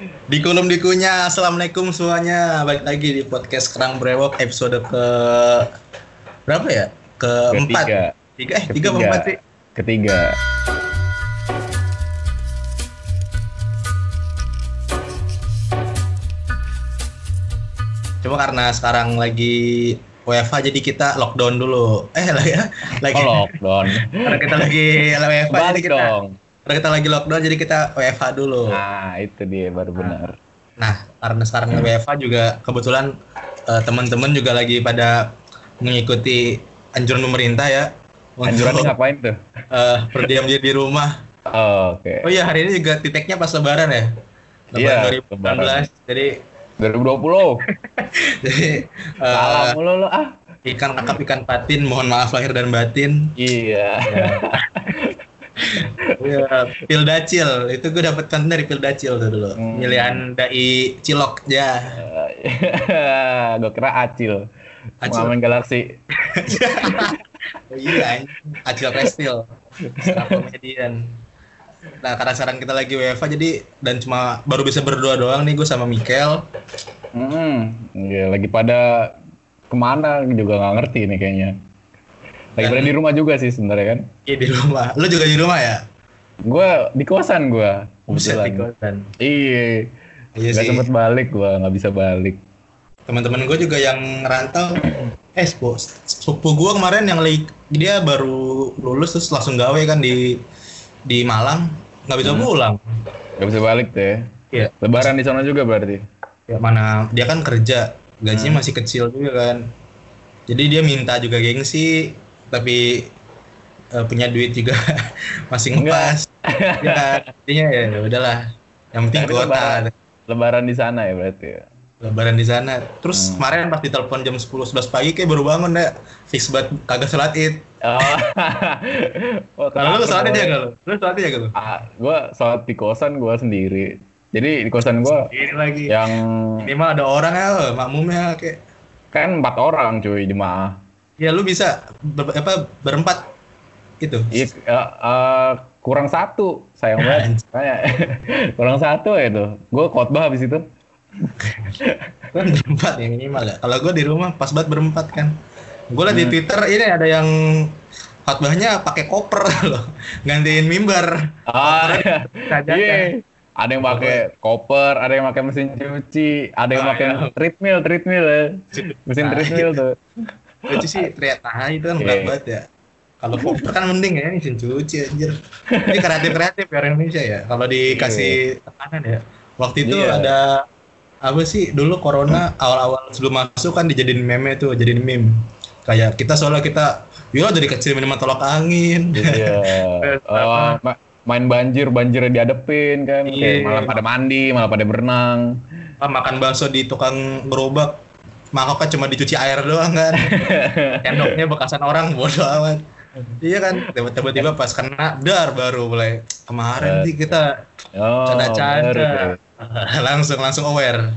Di kolom dikunya, assalamualaikum semuanya. Balik lagi di podcast Kerang Brewok episode ke berapa ya? Keempat. Ketiga. Tiga, eh tiga apa empat sih? Ketiga. Cuma karena sekarang lagi WFH jadi kita lockdown dulu. Eh lah ya, lagi. Oh, lockdown. Karena kita lagi WFH jadi kita. dong. Karena kita lagi lockdown jadi kita WFH dulu. Nah, itu dia baru benar. Nah, karena sekarang WFH juga kebetulan eh, teman-teman juga lagi pada mengikuti anjuran pemerintah ya. Untuk, ngapain tuh? eh, berdiam diri di rumah. Oh, Oke. Oh iya, hari ini juga titiknya pas lebaran ya. Iya, Lebaran 2019. Jadi 2020. jadi eh, Salah mulu lo ah. ikan kakap ikan patin, mohon maaf lahir dan batin. Iya. Iya, Pildacil, itu gue dapet konten dari Pildacil tuh dulu. Hmm. Pilihan dai cilok ya. Gue kira Acil. Acil. Main Galaxy. Oh iya. Acil. Setelah komedian. Nah, karena sekarang kita lagi WFA jadi dan cuma baru bisa berdua doang nih gue sama Mikel. Hmm, iya, lagi pada ke mana juga nggak ngerti nih kayaknya. Lagi di rumah juga sih sebenarnya kan. Iya di rumah. Lu juga di rumah ya? Gue di kosan gue. Buset di kosan. Iya. Iya Gak sempet balik gue, nggak bisa balik. Teman-teman gue juga yang ngerantau eh sepupu, sepupu gue kemarin yang lagi dia baru lulus terus langsung gawe kan di di Malang nggak bisa Hmm. pulang. Gak bisa balik ya. Iya. Lebaran di sana juga berarti. Ya, mana dia kan kerja gajinya Hmm. masih kecil juga kan jadi dia minta juga gengsi tapi eh, punya duit juga masih ngepas ya intinya ya ya udahlah yang penting Tapi kuota lebaran. Lebaran di sana ya berarti ya. lebaran di sana terus Hmm. kemarin pas ditelepon jam 10 11 pagi kayak baru bangun deh fix banget kagak sholat id Oh. oh kalau lu sholat id ya gak lu sholat id ya lu Ah, gue sholat di kosan gue sendiri. Jadi di kosan gue ini lagi yang minimal ada orang ya makmumnya kayak kan empat orang cuy jemaah. Ya lu bisa ber- apa berempat itu Iya, eh, eh, kurang satu sayang banget. Kayak kurang satu ya itu. Gue khotbah habis itu. kan berempat ya minimal ya. Kalau gue di rumah pas banget berempat kan. Gue di Hmm. Twitter ini ada yang khotbahnya pakai koper loh, gantiin mimbar. Ah, Saja iya. Ada yang pakai koper, ada yang pakai mesin cuci, ada yang Ah, pakai iya. treadmill, treadmill ya. Mesin Nah, treadmill tuh. Cuci sih teriak tahan itu kan berat Iya. banget ya. Kalau koper kan mending ya mesin cuci anjir. Ini kreatif kreatif ya orang Indonesia ya. Kalau dikasih tekanan ya. Waktu itu Iya. ada apa sih dulu corona awal-awal sebelum masuk kan dijadiin meme tuh, jadiin meme. Kayak kita soalnya kita Yo dari kecil minum tolak angin. Iya. Oh, ma- main banjir, banjirnya diadepin kan. Iya. Kayak malah pada mandi, malah pada berenang. Ah, makan bakso di tukang gerobak mangkoknya cuma dicuci air doang kan? Sendoknya bekasan orang bodoh amat. Iya kan? Tiba- tiba-tiba pas kena dar baru mulai kemarin sih kita Oh, canda-canda. langsung langsung aware.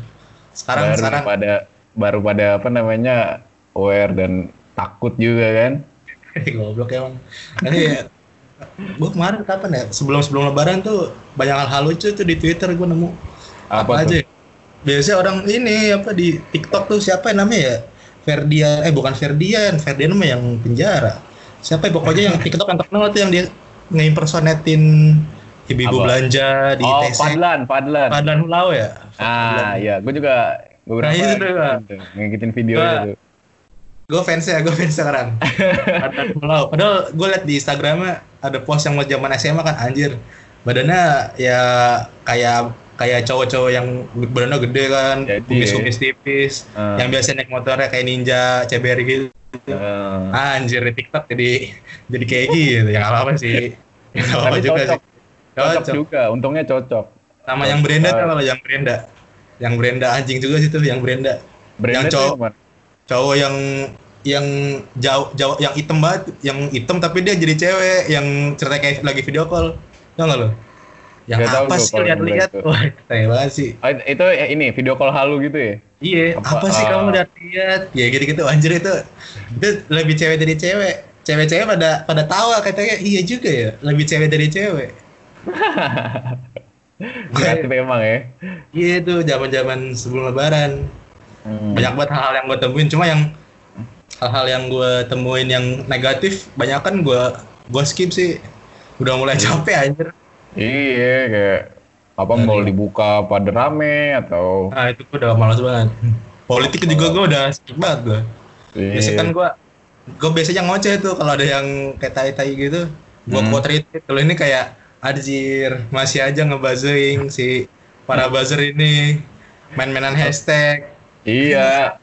Sekarang baru sekarang. pada baru pada apa namanya aware dan takut juga kan. goblok emang ini gue kemarin kapan ya? Sebelum sebelum lebaran tuh banyak hal-hal lucu tuh di twitter gue nemu. Apa, Apa tuh? aja ya? Biasanya orang ini apa di tiktok tuh siapa yang namanya ya? Ferdian eh bukan Ferdian Ferdian mah yang penjara. Siapa ya? Pokoknya yang tiktok yang terkenal tuh yang dia ngeimpersonatin ibu-ibu belanja di oh, TC Padlan, Padlan. Padlan Hulau ya? Ah, iya, gue juga beberapa Nah, itu gitu, ngikutin video Gua- itu. gue fans ya gue fans sekarang. Padlan Hulau padahal gue liat di instagramnya ada post yang zaman SMA kan anjir. Badannya ya kayak kayak cowok-cowok yang badannya gede kan Jadi, kumis-kumis tipis Ah. yang biasa naik motornya kayak ninja CBR gitu. Eh, anjir di TikTok jadi jadi kayak gitu. Ya apa-apa sih. Ya apa-apa tapi juga cocok, sih. Cocok. Cocok juga, untungnya cocok. sama yang Brenda Ah. tuh kalau yang Brenda? Yang Brenda anjing juga sih tuh yang Brenda. Brandnya Yang cowok. gimana? cowok yang yang jauh jauh yang hitam banget yang hitam tapi dia jadi cewek yang cerita kayak lagi video call. Tau gak lo yang tahu apa sih lihat-lihat itu. wah banget sih Oh, itu ya ini video call halu gitu ya? iya Apa- apa, sih ah. kamu lihat-lihat ya gitu-gitu anjir itu itu lebih cewek dari cewek cewek-cewek pada pada tawa katanya iya juga ya lebih cewek dari cewek Kreatif emang ya. Iya tuh zaman-zaman sebelum lebaran. Hmm. Banyak banget hal-hal yang gue temuin. Cuma yang hal-hal yang gue temuin yang negatif, banyak kan gue gue skip sih. Udah mulai capek anjir. Iya kayak apa Dari- mau dibuka pada rame atau Nah itu gue udah malas banget. Politik juga gue udah skip banget gue. Biasanya kan gue gue biasanya ngoceh tuh kalau ada yang kayak tai-tai gitu. Gue Hmm. quote retweet. Kalau ini kayak anjir masih aja ngebuzzing si para buzzer ini main-mainan hashtag. iya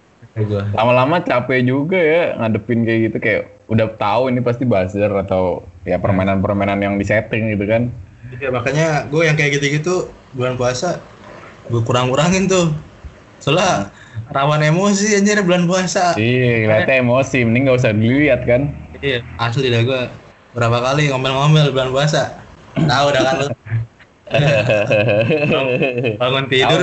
lama-lama capek juga ya ngadepin kayak gitu kayak udah tahu ini pasti buzzer atau ya permainan-permainan yang disetting gitu kan Iya makanya gue yang kayak gitu-gitu bulan puasa gue kurang-kurangin tuh. Soalnya rawan emosi anjir bulan puasa. iya kelihatannya emosi mending gak usah dilihat kan Iya, asli dah gue berapa kali ngomel-ngomel bulan puasa. Tahu dah kan lu. Bangun tidur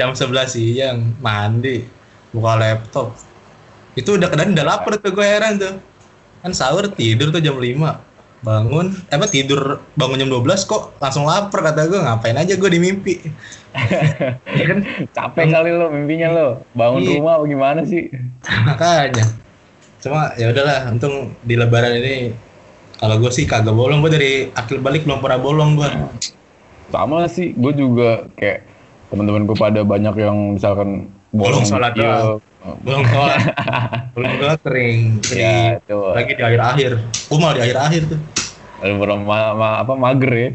jam 11 siang, mandi, buka laptop. Itu udah kadang udah lapar tuh gue heran tuh. Kan sahur tidur tuh jam 5. Bangun, eh, apa tidur bangun jam 12 kok langsung lapar kata gue ngapain aja gue di mimpi. Iya kan capek kali lo mimpinya lo. Bangun Iya. rumah apa gimana sih? Makanya. Cuma ya udahlah untung di lebaran ini kalau gue sih kagak bolong. Gue dari akil balik belum pernah bolong gue sama sih gue juga kayak teman-teman gue pada banyak yang misalkan Bolong sholat belum sholat belum sholat kering ya Jadi, itu. Lagi di akhir akhir gue malah di akhir akhir tuh belum ma- ma- apa mager ya.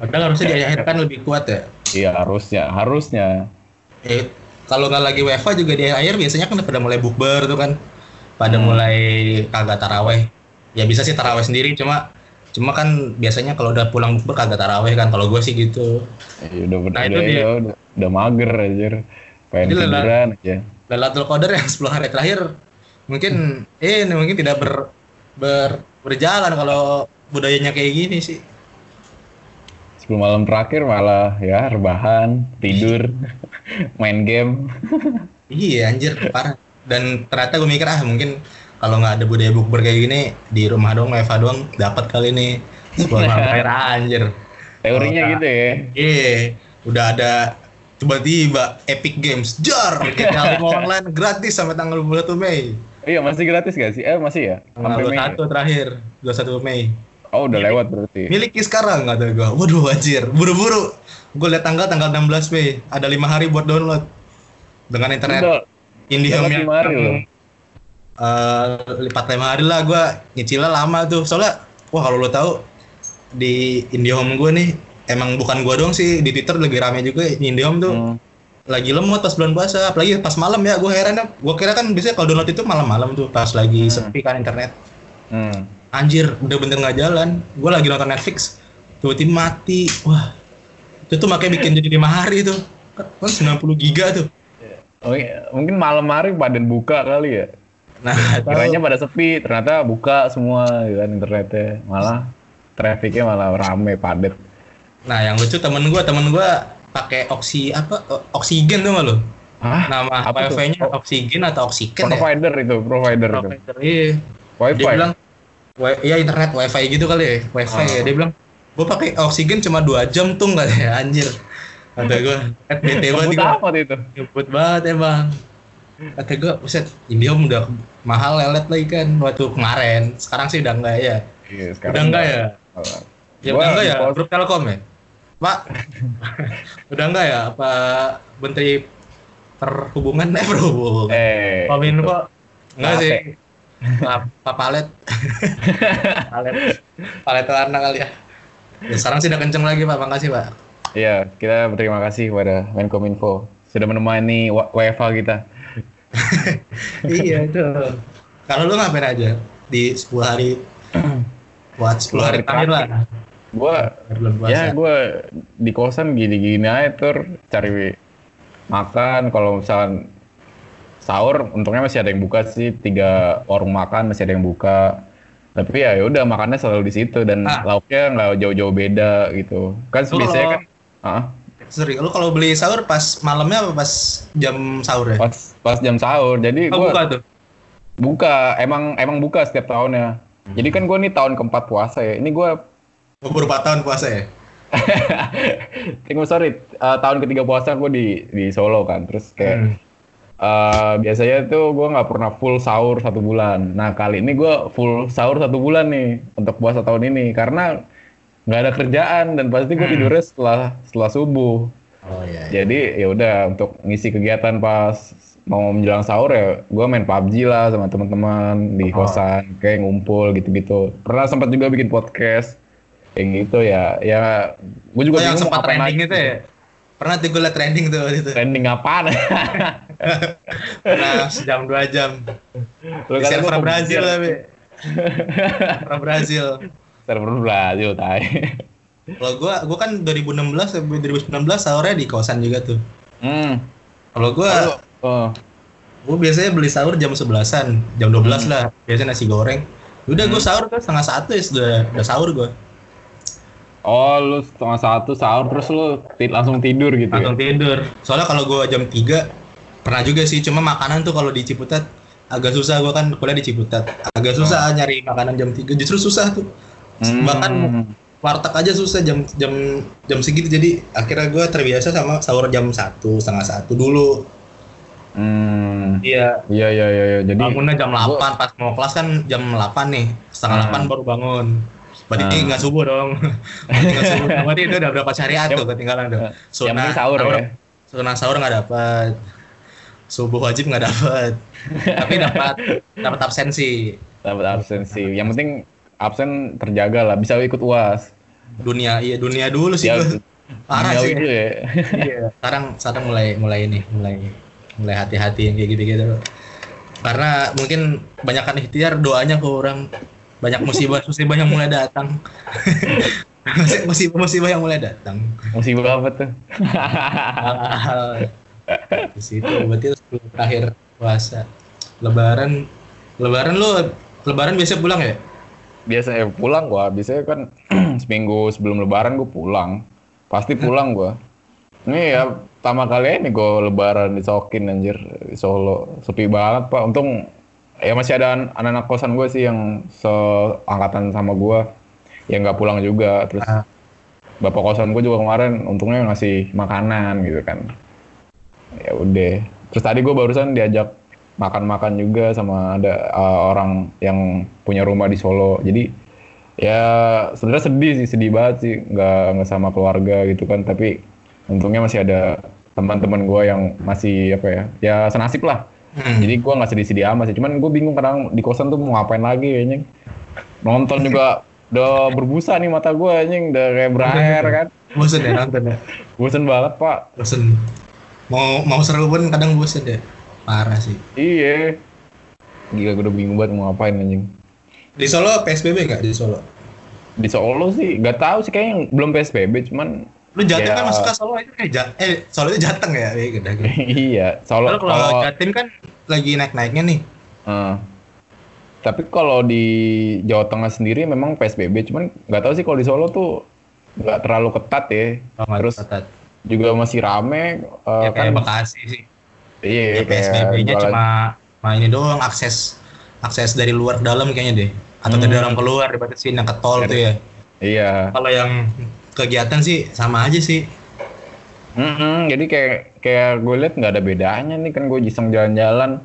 Padahal harusnya di akhir kan lebih kuat ya. Iya harusnya harusnya. Eh kalau nggak lagi WFA juga di akhir biasanya kan pada mulai bukber tuh kan. Pada Hmm. mulai kagak taraweh. Ya bisa sih taraweh sendiri cuma cuma kan biasanya kalau udah pulang bukber kagak taraweh kan kalau gue sih gitu. Ya, udah Nah, itu udah, dia. ya, udah, udah mager anjir. Pengen tiduran aja Lailatul Qadar yang 10 hari terakhir mungkin eh mungkin tidak ber, ber berjalan kalau budayanya kayak gini sih. 10 malam terakhir malah ya rebahan tidur main game Iya anjir parah. Dan ternyata gue mikir ah mungkin kalau nggak ada budaya bukber kayak gini di rumah doang, Eva doang dapat kali ini 10 malam terakhir anjir. teorinya Oh, gitu ya Iya, udah ada tiba-tiba Epic Games jar GTA 5 online gratis sampai tanggal 21 Mei. iya masih gratis gak sih? Eh masih ya? Tanggal. 21 terakhir, 21 Mei. oh udah lewat berarti. miliki sekarang kata gue waduh anjir. Buru-buru. Gue liat tanggal tanggal 16 Mei. Ada lima hari buat download. Dengan internet. Udah, IndiHome yang hari loh. eh, lipat lima hari lah gue nyicilnya lama tuh. Soalnya wah kalau lo tahu di IndiHome gue nih emang bukan gue doang sih di Twitter lagi rame juga IndiHome tuh Hmm. lagi lemot pas bulan puasa apalagi pas malam ya gue heran ya gue kira kan biasanya kalau download itu malam-malam tuh pas lagi Hmm. sepi kan internet Hmm. anjir udah bener nggak jalan gue lagi nonton Netflix tiba-tiba mati wah itu tuh makanya bikin jadi lima hari tuh kan 90 giga tuh Oh iya, mungkin malam hari pada buka kali ya. nah Kiranya pada sepi, ternyata buka semua gitu kan internetnya. Malah trafficnya malah rame padet. Nah yang lucu temen gue temen gue pakai oksi apa oksigen tuh lo Hah? nama Apa wifi-nya oksigen atau oksigen ya Provider itu, provider itu. provider iya Wifi. dia bilang "Wi- ya internet wifi gitu kali ya wifi Ah. ya dia bilang gue pakai oksigen cuma dua jam tuh nggak ya anjir kata gue bete banget gua. amat itu. Ngebut banget emang. Kata gue, buset, Indihome udah mahal lelet lagi kan waktu kemarin. Sekarang sih udah enggak ya. Iya, Udah enggak ya? Ya Gua udah enggak ya? Grup Telkom ya? Pak, udah enggak ya? Apa Menteri Perhubungan? Eh, perhubungan. Eh. Kominfo? Enggak Apa? sih. Pak Pak Palet. Palet. Palet warna kali ya. Ya, sekarang sih udah kenceng lagi Pak, makasih Pak. Iya, kita berterima kasih kepada Menkominfo sudah menemani WFH kita. iya itu. Kalau lu ngapain aja di 10 hari buat 10 hari terakhir lah. Gua Bulan puasa. ya gue di kosan gini-gini aja tur. Cari makan. Kalau misalkan sahur untungnya masih ada yang buka sih. Tiga warung makan masih ada yang buka. Tapi ya udah makannya selalu di situ. Dan Ah. lauknya nggak jauh-jauh beda gitu. Kan Lu biasanya kan ah, Sorry, lu kalau beli sahur pas malamnya apa pas jam sahur ya? pas pas jam sahur. Jadi Oh, gua buka tuh. buka. Emang emang buka setiap tahunnya. Jadi kan gue nih tahun keempat puasa ya. Ini gue Oh, 4 tahun puasa ya? Tengok sorry, uh, tahun ketiga puasa gue di di Solo kan, terus kayak Hmm. uh, biasanya tuh gue nggak pernah full sahur satu bulan. Nah kali ini gue full sahur satu bulan nih untuk puasa tahun ini karena nggak ada kerjaan dan pasti gue Hmm. tidurnya setelah setelah subuh. Oh iya. iya. Jadi ya udah untuk ngisi kegiatan pas mau menjelang sahur ya gue main PUBG lah sama teman-teman di Oh. kosan kayak ngumpul gitu-gitu. Pernah sempat juga bikin podcast kayak gitu ya. Ya gue juga Oh, yang sempat trending itu ya? Pernah tuh gue liat trending tuh itu. Trending apaan? Pernah sejam dua jam. Lu kata server Brazil tapi. Server Brazil. server Brazil tai. Kalau gua gua kan 2016 sampai 2019 sahurnya di kosan juga tuh. Hmm. Kalau gua Oh. gua biasanya beli sahur jam 11-an, jam 12 lah. Biasanya nasi goreng. Udah gua sahur tuh setengah satu ya sudah udah sahur gua. Oh, lu setengah satu sahur terus lu langsung tidur gitu ya? Langsung tidur. Soalnya kalau gua jam 3 pernah juga sih cuma makanan tuh kalau di Ciputat agak susah gua kan kuliah di Ciputat. Agak susah nyari makanan jam 3. Justru susah tuh. Hmm. Bahkan warteg aja susah jam jam jam segitu jadi akhirnya gue terbiasa sama sahur jam satu setengah satu dulu Hmm. iya Iya iya iya iya. Jadi bangunnya jam gua- 8 pas mau kelas kan jam 8 nih setengah Ah. 8 baru bangun berarti Ah. nggak subuh dong. Berarti nggak subuh. Berarti itu udah berapa syariat tuh ketinggalan tuh? Yang penting sahur ya. sunah sahur nggak dapat subuh wajib nggak dapat tapi dapat dapat absensi. Dapat absensi. Yang penting absen terjaga lah, bisa ikut UAS. dunia iya dunia dulu sih. Ya, parah sih. itu ya. iya. Sekarang sekarang mulai mulai ini mulai mulai hati-hati yang kayak gitu-gitu. Karena mungkin banyakkan ikhtiar doanya kurang banyak musibah musibah yang mulai datang musibah musibah yang mulai datang Musibah apa tuh? di situ berarti itu sebelum terakhir puasa lebaran lebaran lu lebaran biasa pulang ya Biasanya pulang gua, biasanya kan seminggu sebelum lebaran gua pulang. Pasti pulang gua. Ini ya pertama kali ini gua lebaran di Sokin anjir di Solo. Sepi banget, Pak. Untung ya masih ada an- anak-anak kosan gue sih yang seangkatan sama gua yang nggak pulang juga. Terus Ah. bapak kosan gue juga kemarin untungnya ngasih makanan gitu kan. Ya udah. Terus tadi gue barusan diajak makan-makan juga sama ada uh, orang yang punya rumah di Solo. Jadi ya sebenarnya sedih sih, sedih banget sih nggak nggak sama keluarga gitu kan. Tapi untungnya masih ada teman-teman gue yang masih apa ya, ya senasib lah. Hmm. Jadi gue nggak sedih-sedih amat sih. Cuman gue bingung kadang di kosan tuh mau ngapain lagi kayaknya. Nonton juga udah berbusa nih mata gue anjing udah kayak berair kan. bosen ya nonton ya Bosen banget pak. bosen mau mau seru pun kadang bosen deh parah sih Iya. Gila gue udah bingung banget mau ngapain anjing. di Solo PSBB nggak di Solo Di Solo sih nggak tahu sih kayaknya belum PSBB cuman lu Jatim Ya. kan masuk ke Solo itu eh, Ja- eh Solo itu Jateng ya? Iya gitu iya Solo Kalau Jatim kan lagi naik-naiknya nih. Eh, tapi kalau di Jawa Tengah sendiri memang PSBB cuman nggak tahu sih kalau di Solo tuh nggak terlalu ketat ya. Terus ketat. juga masih rame eh, ya kayak kan Bekasi sih. Iya ya, kayak PSBB-nya cuma cuma ini doang akses akses dari luar ke dalam kayaknya deh. Atau dari Hmm. dalam keluar dibatasin yang ke tol Dari- tuh ya. Iya. Kalau yang kegiatan sih sama aja sih. Mm-mm, jadi kayak kayak gue lihat nggak ada bedanya nih kan gue iseng jalan-jalan.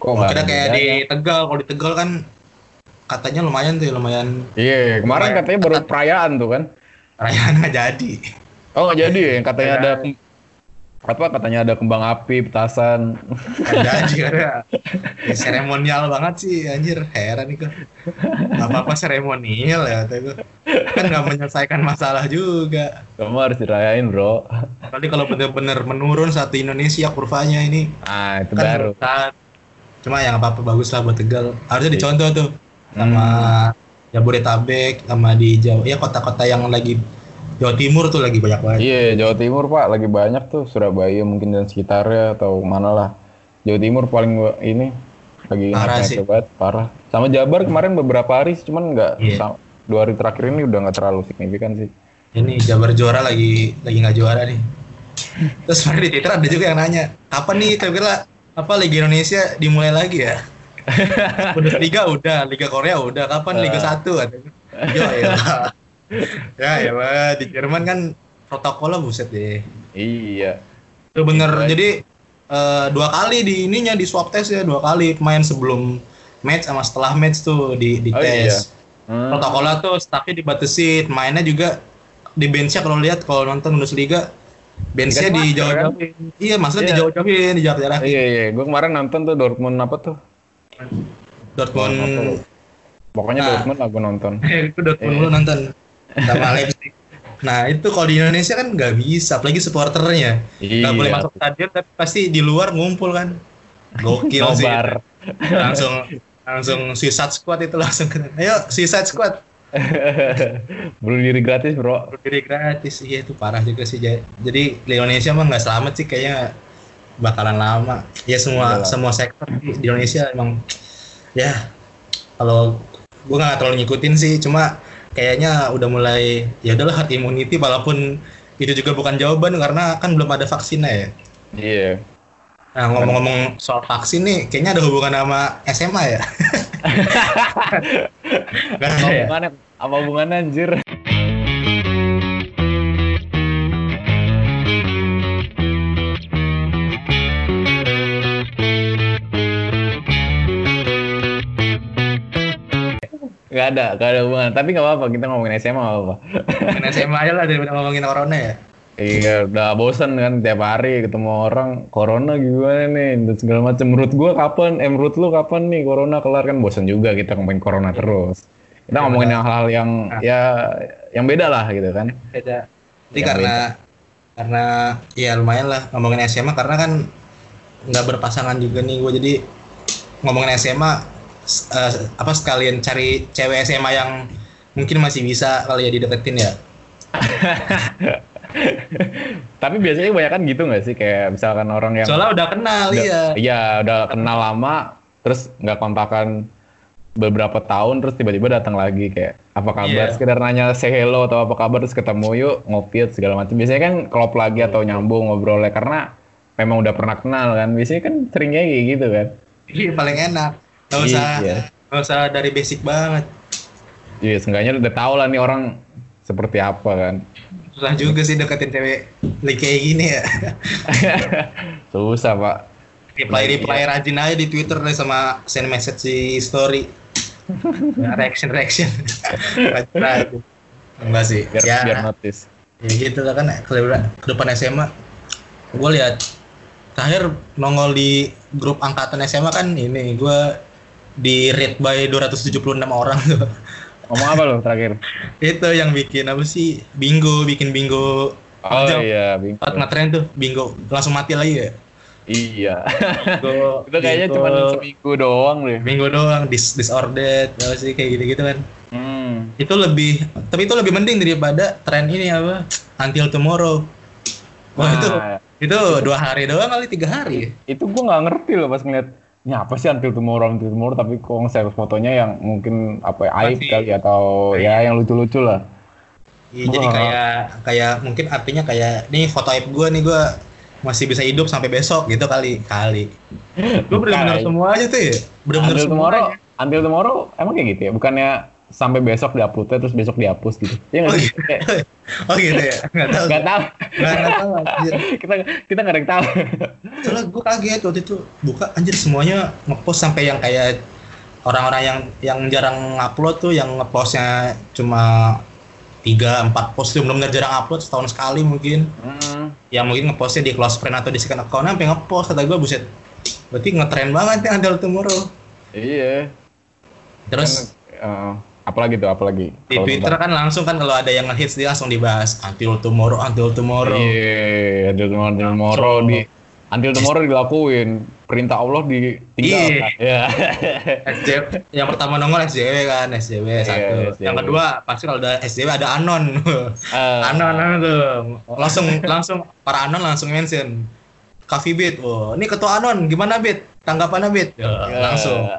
Kok nggak ada kayak di. Tegal kalau di Tegal kan katanya lumayan tuh lumayan iya kemarin lumayan. katanya baru perayaan tuh kan. Perayaan nggak jadi. Oh nggak jadi ya yang katanya Nggak ada apa katanya ada kembang api petasan. Nggak jadi karena ya, seremonial banget sih anjir. Heran nih kok apa apa seremonial ya gue kan nggak menyelesaikan masalah juga. Kamu harus dirayain bro. Kali kalau bener-bener menurun satu Indonesia kurvanya ini ah itu kan baru. berat. Cuma yang apa-apa bagus lah buat Tegal. Harusnya dicontoh tuh sama Jabodetabek sama di Jawa. Ya kota-kota yang lagi Jawa Timur tuh lagi banyak banget. Iya, Jawa Timur Pak lagi banyak tuh Surabaya mungkin dan sekitarnya atau mana lah. Jawa Timur paling ini lagi Parah sih. banget parah. Sama Jabar kemarin beberapa hari sih, cuman nggak sa- dua hari terakhir ini udah nggak terlalu signifikan sih. Ini Jabar juara lagi lagi nggak juara nih. Terus kemarin di Twitter ada juga yang nanya, kapan nih kira-kira apa Liga Indonesia dimulai lagi ya? Bundesliga udah, Liga Korea udah, kapan Liga Ah. 1 ada? Yo ya. Ya ya Pak. di Jerman kan protokolnya buset deh. Iya. Itu bener. Iya. Jadi eh, dua kali di ininya di swab test ya dua kali main sebelum match sama setelah match tuh di di Oh, tes. Hmm. Protokolnya tuh staffnya dibatasi, mainnya juga di benchnya kalau lihat kalau nonton Bundesliga benchnya Dikasih masker, dijauh-jauhin. Iya, maksudnya Iya. dijauh-jauhin, dijarak-jarakin. Iya iya, gue kemarin nonton tuh Dortmund apa tuh? Dortmund lu? Pokoknya Nah. Dortmund lah gue nonton. itu Dortmund Iya. lu nonton sama Leipzig. Nah itu kalau di Indonesia kan nggak bisa, apalagi supporternya nggak Iya. boleh masuk stadion, tapi pasti di luar ngumpul kan. Gokil sih. Langsung langsung Suicide Squad itu langsung kena. Ayo Suicide Squad. Bunuh diri gratis bro. Berdiri gratis. Iya itu parah juga sih. Ja- Jadi di Indonesia mah nggak selamat sih kayaknya bakalan lama. Ya semua Iyalah. semua sektor di di Indonesia emang ya kalau gue nggak terlalu ngikutin sih cuma kayaknya udah mulai ya udahlah herd immunity walaupun itu juga bukan jawaban karena kan belum ada vaksinnya ya. Iya. Nah ngomong-ngomong soal vaksin nih kayaknya ada hubungan sama SMA ya. Gak ada ya? hubungannya? Apa hubungannya anjir? Gak ada, gak ada hubungan. Tapi gak apa-apa, kita ngomongin SMA gak apa-apa. Ngomongin SMA aja lah daripada ngomongin corona ya. Iya, udah bosan kan tiap hari ketemu orang corona gimana nih dan segala macam. Menurut gua kapan? Eh menurut lu kapan nih corona kelar kan bosan juga kita ngomongin corona terus. Kita Ya, ngomongin hal-hal yang Nah. ya yang beda lah gitu kan. beda. Jadi karena karena ya lumayan lah ngomongin SMA karena kan nggak berpasangan juga nih gue jadi ngomongin SMA eh, apa sekalian cari cewek SMA yang mungkin masih bisa kali ya dideketin ya. Tapi biasanya banyak kan gitu nggak sih kayak misalkan orang yang Soalnya udah kenal udah- iya. iya udah kenal lama terus nggak kontakan beberapa tahun terus tiba-tiba datang lagi kayak apa kabar Iya. sekedar nanya say hello atau apa kabar terus ketemu yuk ngopi segala macam biasanya kan klop lagi atau nyambung ngobrolnya karena memang udah pernah kenal kan biasanya kan seringnya kayak gitu kan Iya paling enak. Gak usah Iya. gak usah dari basic banget. iya seenggaknya udah tahu lah nih orang seperti apa kan Susah juga sih deketin cewek like kayak gini ya. susah pak reply reply rajin aja di Twitter deh sama send message di story. Reaction reaction. Enggak sih. biar ya, biar notice ya gitu lah kan ke ke depan SMA. Gue lihat terakhir nongol di grup angkatan SMA kan ini gue di rate by 276 orang. Tuh. ngomong apa lo terakhir? Itu yang bikin apa sih? Bingo bikin bingo. Oh Jam. iya bingung Empat ngetren tuh bingo. Langsung mati lagi ya? Iya. Bingo itu kayaknya bingo- cuma seminggu doang deh. Bingo doang dis disordered apa sih kayak gitu gitu kan. Hmm. itu lebih tapi itu lebih penting daripada tren ini apa? Until tomorrow. Wah itu Nah, itu dua hari doang kali tiga hari. Itu gue nggak ngerti loh pas ngeliat ini apa sih until tomorrow until tomorrow? Tapi kok nge-share fotonya yang mungkin apa ya, aib kali atau ya yang lucu-lucu lah. Iya, jadi kayak kayak mungkin artinya kayak nih foto aib gue nih gue masih bisa hidup sampai besok gitu kali kali. Gue bener-bener Bukan. semua aja tuh ya bener-bener until semua tomorrow aja. until tomorrow emang kayak gitu ya? Bukannya sampai besok diuploadnya terus besok dihapus gitu. Ya nggak Oh, sih. Kayak, oh gitu ya? Nggak tahu. Nggak tahu. Nggak tahu kita kita nggak ada yang tahu. Soalnya gue kaget waktu itu. Buka anjir semuanya ngepost sampai yang kayak orang-orang yang yang jarang ngupload tuh yang ngepostnya cuma tiga empat post tuh benar-benar jarang upload setahun sekali mungkin. Hmm. yang mungkin ngepostnya di close friend atau di second account sampai ngepost kata gue buset berarti ngetren banget ya until tomorrow. Iya. Terus? Kan, eh, apalagi tuh apalagi? Di Kalau Twitter kan langsung kan kalau ada yang ngehits dia langsung dibahas until tomorrow until tomorrow. Iya, until tomorrow, until tomorrow. Di until tomorrow dilakuin. Perintah Allah ditinggalkan. Iya. SJW yang pertama nongol SJW kan SJW Iya, satu. SJW. yang kedua pasti kalau ada SJW ada anon. Eh, anon anon tuh. Langsung langsung para anon langsung mention oh ini ketua anon gimana Bit tanggapannya Bit Ya, eh, langsung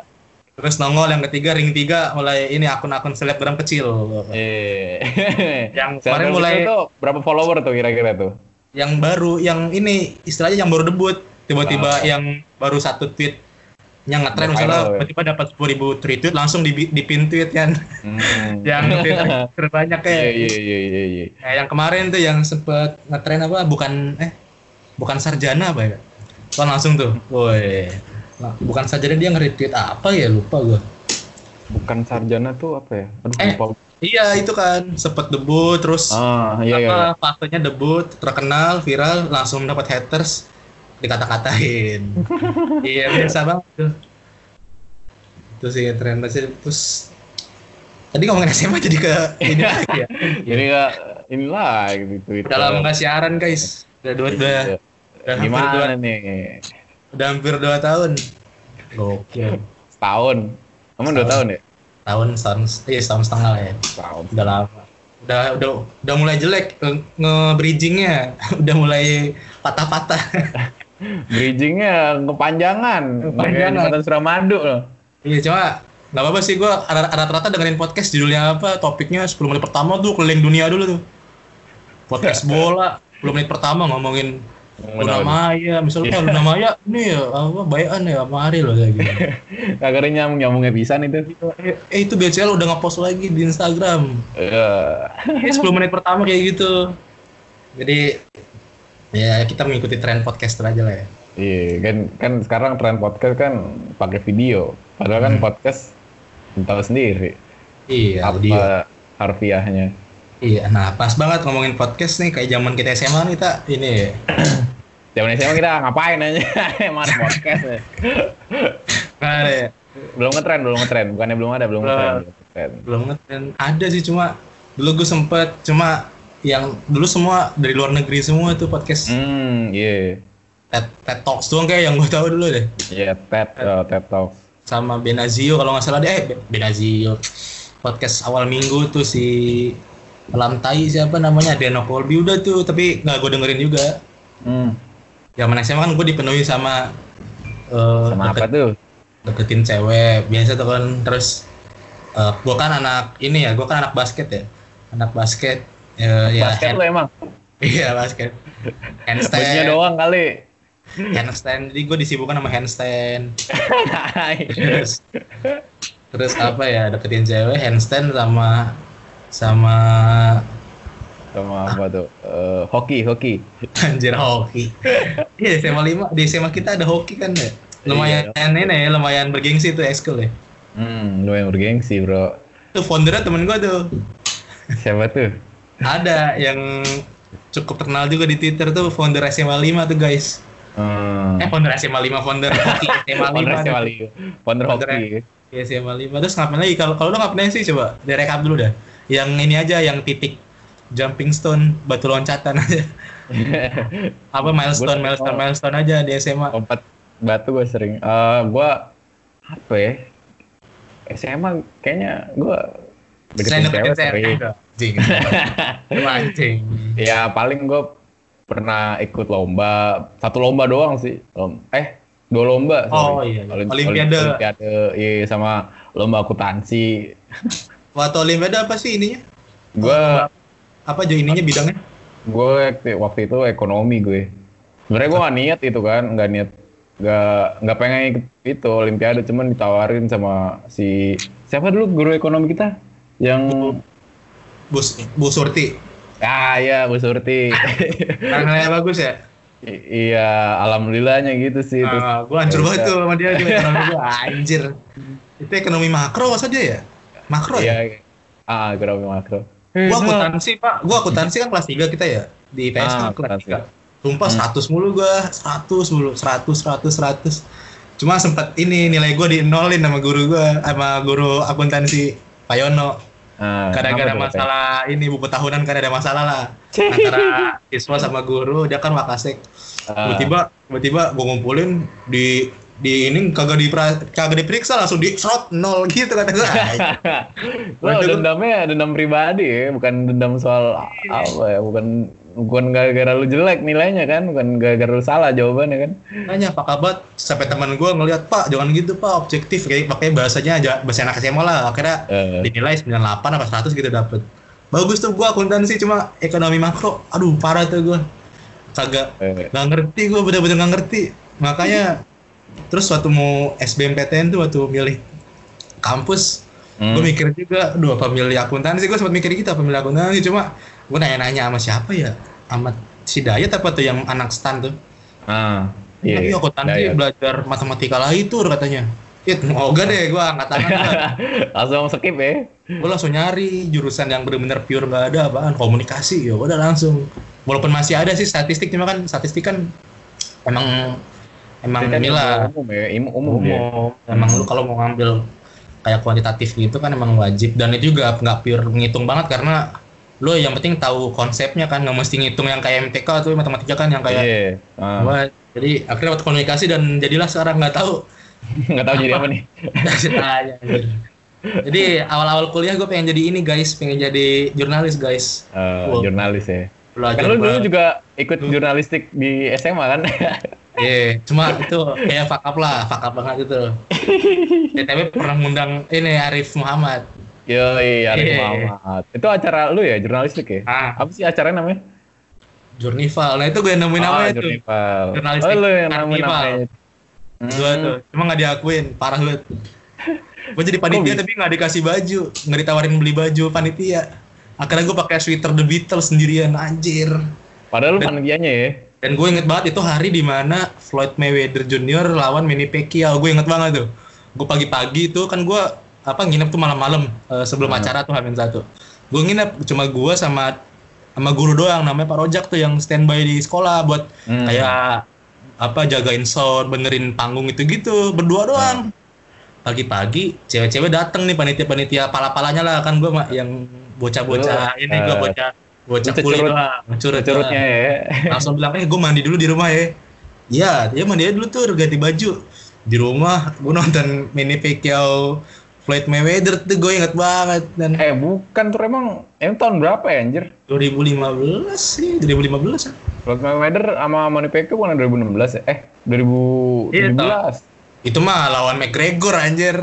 terus nongol yang ketiga ring tiga mulai ini akun-akun selebgram kecil Eh. Yang kemarin mulai- itu tuh berapa follower tuh kira-kira tuh? yang baru yang ini istilahnya yang baru debut tiba-tiba Ah. yang baru satu tweet yang ngetren misalnya ya. tiba-tiba dapat 10 ribu retweet langsung di, di pin tweet kan Hmm. yang tweet terbanyak Iya kayak iya iya iya iya. Kayak yang kemarin tuh yang sempet ngetren apa bukan eh bukan sarjana apa ya kan langsung tuh woi Nah, bukan sarjana dia nge-retweet apa ya lupa gua Bukan sarjana tuh apa ya? Aduh Eh. lupa. iya itu kan sempet debut terus Ah iya iya. apa faktanya debut terkenal viral langsung dapat haters dikata-katain iya biasa banget tuh itu sih tren sih terus tadi ngomongin SMA jadi ke ini lagi ya Jadi ya inilah gitu itu. udah lama nggak siaran guys udah dua udah, Iya. udah dua Gimana nih? Udah hampir dua tahun gokil Setahun. Kamu dua tahun ya? tahun setahun iya setahun setengah lah ya Setahun. udah lama udah udah udah mulai jelek nge- nge-bridgingnya udah mulai patah-patah Bridgingnya kepanjangan. Kepanjangan. Jembatan Suramadu loh. Iya cuma nggak apa-apa sih gue rata-rata dengerin podcast judulnya apa topiknya 10 menit pertama tuh keliling dunia dulu tuh podcast bola 10 menit pertama ngomongin Luna Maya misalnya eh, Luna Maya ini ya apa bayan ya sama Ari loh kayak gitu ada nyambung nyambungnya pisan itu. eh, eh, itu BCL udah ngepost lagi di Instagram Iya. ya 10 menit pertama kayak gitu jadi ya kita mengikuti tren podcaster aja lah ya Iya, kan kan sekarang tren podcast kan pakai video. Padahal kan Hmm. podcast tahu sendiri iya apa audio harfiahnya. iya nah pas banget ngomongin podcast nih kayak zaman kita SMA nih kita ini Zaman SMA kita ngapain aja? Emang podcast ya. Ada ya Belum ngetren, belum ngetren. Bukannya belum ada, belum Belum. ngetren. belum ngetren. ada sih cuma dulu gue sempet cuma yang dulu semua dari luar negeri semua tuh podcast Hmm, iya. TED, TED Talks doang kayak yang gue tahu dulu deh Iya, TED, uh, TED Talk. sama Benazio kalau nggak salah deh eh Be- Benazio podcast awal minggu tuh si Lantai siapa namanya Deno Colby udah tuh tapi nggak gue dengerin juga Hmm, zaman SMA kan gue dipenuhi sama eh, sama apa deket- tuh? deketin cewek biasa tuh kan. Terus eh gue kan anak ini ya gue kan anak basket ya. Anak basket eh, ya Basket lu emang. iya basket. Handstand. Bajunya doang kali. handstand. Jadi gue disibukkan sama handstand. Terus terus apa ya deketin cewek handstand sama sama sama apa tuh? Eh, hoki, hoki. anjir hoki iya di SMA lima di SMA kita ada hoki kan ya lumayan ini ya lumayan bergengsi tuh ekskul ya Hmm, lumayan bergengsi, Bro. tuh foundernya temen gue tuh Siapa tuh? ada yang cukup terkenal juga di Twitter tuh founder SMA 5 tuh guys Hmm. eh founder SMA 5 founder hoki SMA 5 Founder. SMA Liga. Founder Founder hoki. Iya SMA 5 terus ngapain lagi kalau kalau lo ngapain sih coba direkap dulu dah yang ini aja yang titik jumping stone batu loncatan aja apa milestone Gua- milestone oh. milestone aja di SMA Lompat batu gue sering. Eh, gua apa ya? SMA kayaknya gua selain deketin cewek sering. anjing Ya paling gue pernah ikut lomba satu lomba doang sih. Lom- eh dua lomba. Oh, sorry. iya, iya. Olim- Olimpiade. Olimpiade, iya sama lomba akuntansi. waktu olimpiade apa sih ininya Gue apa aja ininya bidangnya? Gue waktu itu ekonomi gue. Sebenarnya gue gak niat itu kan, nggak niat, nggak nggak pengen ikut itu olimpiade, cuman ditawarin sama si siapa dulu guru ekonomi kita? Yang Bu, Bu Surti. Ah ya Bu Surti. Karena bagus ya? I- iya, alhamdulillahnya gitu sih. Terus, Ah, gua hancur ya banget tuh sama dia di ekonomi gua. Anjir. Itu ekonomi makro masa dia ya? Makro ya? Iya, ah ekonomi makro. Gua akuntansi pak. Gua akuntansi kan kelas 3 kita ya? Di IPS Ah, kan kelas akuntansi. 3 sumpah 100 mulu gua. 100 mulu. 100 100 100 cuma sempat ini nilai gua di nolin sama guru gua sama guru akuntansi Pak Yono. Ah, tuh, masalah ini buku tahunan kan ada masalah lah. Antara siswa sama guru dia kan wakasek. Ah. tiba-tiba tiba-tiba gue ngumpulin di di ini kagak di kagak diperiksa langsung di shot nol gitu kata gue Lo Waduh. dendamnya dendam pribadi ya, bukan dendam soal apa ya, bukan bukan gara-gara lu jelek nilainya kan, bukan gara-gara lu salah jawabannya kan. nanya pak kabat sampai teman gue ngeliat pak jangan gitu pak objektif kayak pakai bahasanya aja bahasa anak SMA lah. Akhirnya Eh, dinilai 98 apa 100 gitu dapet. Bagus tuh gue akuntansi cuma ekonomi makro. Aduh parah tuh gue kagak eh, nggak ngerti gue bener-bener nggak ngerti. Makanya terus waktu mau SBMPTN tuh waktu milih kampus Hmm. gue mikir juga aduh apa milih akuntansi gue sempat mikir gitu apa milih akuntansi cuma gue nanya-nanya sama siapa ya sama si Dayat apa tuh yang anak stan tuh Ah, Tapi iya. akuntansi Dayat. belajar matematika lagi tuh katanya It, mau gak deh gue angkat tangan langsung skip ya. gue langsung nyari jurusan yang bener-bener pure gak ada apaan komunikasi ya udah langsung walaupun masih ada sih statistik cuma kan statistik kan emang emang Itu kan inilah umum ya, umum, umum emang lu kalau mau ngambil kayak kuantitatif gitu kan emang wajib dan itu juga nggak pure ngitung banget karena lu yang penting tahu konsepnya kan nggak mesti ngitung yang kayak MTK tuh matematika kan yang kayak Iya. Ah. Wah, jadi akhirnya waktu komunikasi dan jadilah sekarang nggak tahu Nggak tahu jadi apa nih. Tanya, anjir. jadi awal-awal kuliah gue pengen jadi ini guys pengen jadi jurnalis guys Wow. jurnalis ya. belajar Kan lu dulu juga ikut jurnalistik di SMA kan? Iya, cuma itu kayak fuck up lah, fuck up banget itu. ya, tapi pernah ngundang ini Arif Muhammad. Yo, iya, Arif Iya. Muhammad. Itu acara lu ya, jurnalistik ya? Ah, Apa sih acaranya namanya? Jurnival. Nah itu gue yang nemuin namanya tuh. Jurnival. Jurnalistik Oh, lu yang nemuin namanya. Gue tuh, cuma nggak diakuin, parah banget. gue jadi panitia tapi nggak dikasih baju, nggak ditawarin beli baju panitia. Akhirnya gue pakai sweater The Beatles sendirian, anjir. Padahal lu panitianya ya. Dan gue inget banget itu hari di mana Floyd Mayweather Jr. lawan Manny Pacquiao. Gue inget banget tuh. Gue pagi-pagi tuh kan gue apa nginep tuh malam-malam eh, sebelum Hmm. acara tuh Hamin satu. Gue nginep cuma gue sama sama guru doang namanya Pak Rojak tuh yang standby di sekolah buat Hmm. kayak apa jagain sound, benerin panggung itu gitu berdua doang. Pagi-pagi cewek-cewek dateng nih panitia-panitia pala-palanya lah kan gue yang bocah-bocah ini gue eh, bocah lu kulit doang, curut Curutnya ya. langsung bilang eh gue mandi dulu di rumah ya iya dia mandi aja dulu tuh ganti baju di rumah gue nonton mini Pacquiao Floyd Mayweather tuh gue inget banget dan Eh, bukan tuh emang emang tahun berapa ya anjir? 2015 sih 2015 ya. Floyd Mayweather sama Manny Pacquiao bukan 2016 ya? Eh, 2017. itu mah lawan McGregor anjir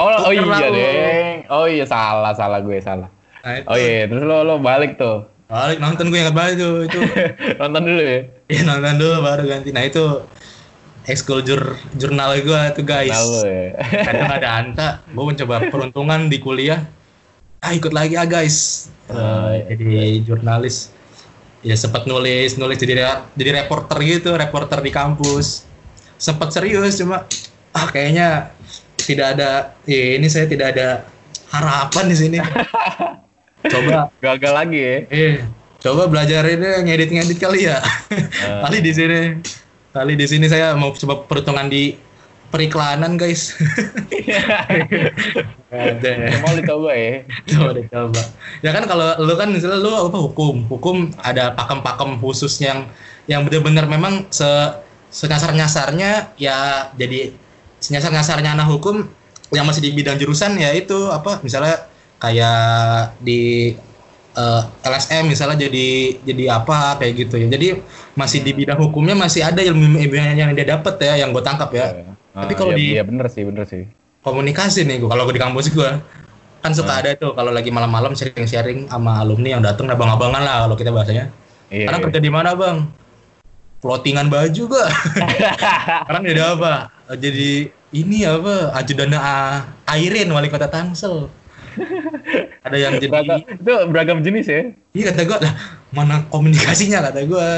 Oh, oh Tuker lah iya deng. Oh iya salah, salah gue salah. nah, itu Oh iya, terus lo lo balik tuh. Balik nonton gue inget banget tuh itu. Nonton dulu ya. ya nonton dulu baru ganti. Nah itu ekskul jur jurnal gue tuh guys. Lo ya. kadang ada anta gue mencoba peruntungan di kuliah. Ah ikut lagi ah guys. Eh, jadi jurnalis. Ya sempat nulis nulis jadi re- jadi reporter gitu reporter di kampus. Sempat serius cuma ah kayaknya tidak ada ya ini saya tidak ada harapan di sini coba. Gagal lagi ya. eh coba belajar ini ngedit ngedit kali ya. Kali di sini. Kali di sini saya mau coba perhitungan di periklanan guys. Ada. Mau dicoba ya. coba deh coba ya kan kalau lu kan misalnya lu apa hukum. Hukum ada pakem-pakem khusus yang yang benar-benar memang se senyasar nyasarnya ya jadi senyasar nyasarnya anak hukum yang masih di bidang jurusan ya itu apa misalnya kayak di eh, LSM misalnya jadi jadi apa kayak gitu ya jadi masih di bidang hukumnya masih ada ilmu ilmu yang dia dapat ya yang gue tangkap ya Ah, Tapi kalau iya, di- Iya bener sih, bener sih. komunikasi nih gua kalau gua di kampus gua kan suka Hmm. ada tuh kalau lagi malam-malam sharing-sharing sama alumni yang datang abang-abangan lah kalau kita bahasanya. Iya. Karena kerja di mana bang? Plottingan baju gua. Sekarang jadi apa? Jadi ini apa? Ajudan Airin wali kota Tangsel. Ada yang jadi beragam, itu beragam jenis ya. iya kata gua lah mana komunikasinya kata gua.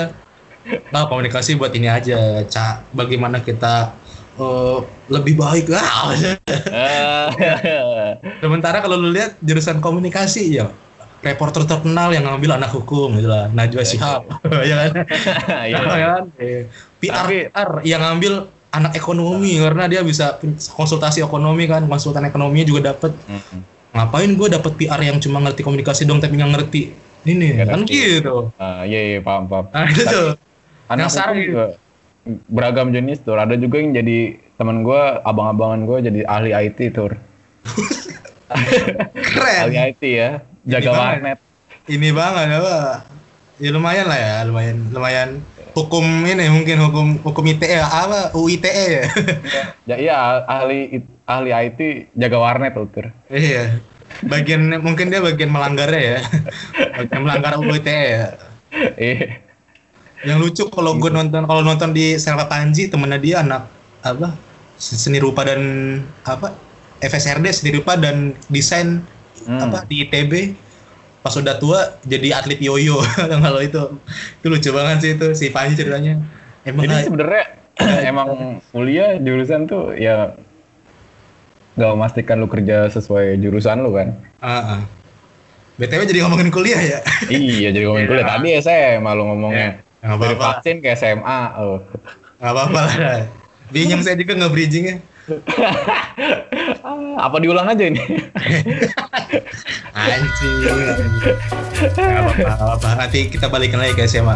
Nah komunikasi buat ini aja, cak. Bagaimana kita eh, lebih baik ah. Ah. Sementara kalau lu lihat jurusan komunikasi ya reporter terkenal yang ngambil anak hukum gitu lah Najwa Shihab ya kan Iya. Ya kan? Eh, PR PR yang ngambil anak ekonomi karena dia bisa konsultasi ekonomi kan konsultan ekonominya juga dapat Mm-mm. Ngapain gue dapat PR yang cuma ngerti komunikasi dong tapi nggak ngerti ini Nggak kan ngerti. gitu Ah, iya iya paham paham. nah itu tuh Anak Yang juga beragam jenis tuh. Ada juga yang jadi teman gua, abang-abangan gua jadi ahli IT tuh. keren Ahli IT ya, jaga banget. warnet. ini banget apa ya lumayan lah ya lumayan lumayan hukum ini mungkin hukum hukum ITE apa UITE ya Ya iya ahli ahli IT jaga warnet tuh. Tur. iya bagian mungkin dia bagian melanggarnya ya bagian melanggar UITE ya Iya. yang lucu kalau gue nonton kalau nonton di Selva Panji temennya dia anak apa seni rupa dan apa FSRD seni rupa dan desain Hmm. apa di ITB pas udah tua jadi atlet yoyo kalau itu itu lucu banget sih itu si Panji ceritanya emang Jadi sebenarnya emang kuliah jurusan tuh ya nggak memastikan lu kerja sesuai jurusan lu kan. Ah, ah. BTW jadi ngomongin kuliah ya iya jadi ngomongin kuliah. Tadi SMA lu ngomongnya. nggak Dari vaksin ke SMA. Oh. nggak apa-apa lah bingung saya juga nge-bridgingnya Ah, Apa diulang aja ini? anjing nggak nggak apa-apa. nanti kita balikin lagi ke SMA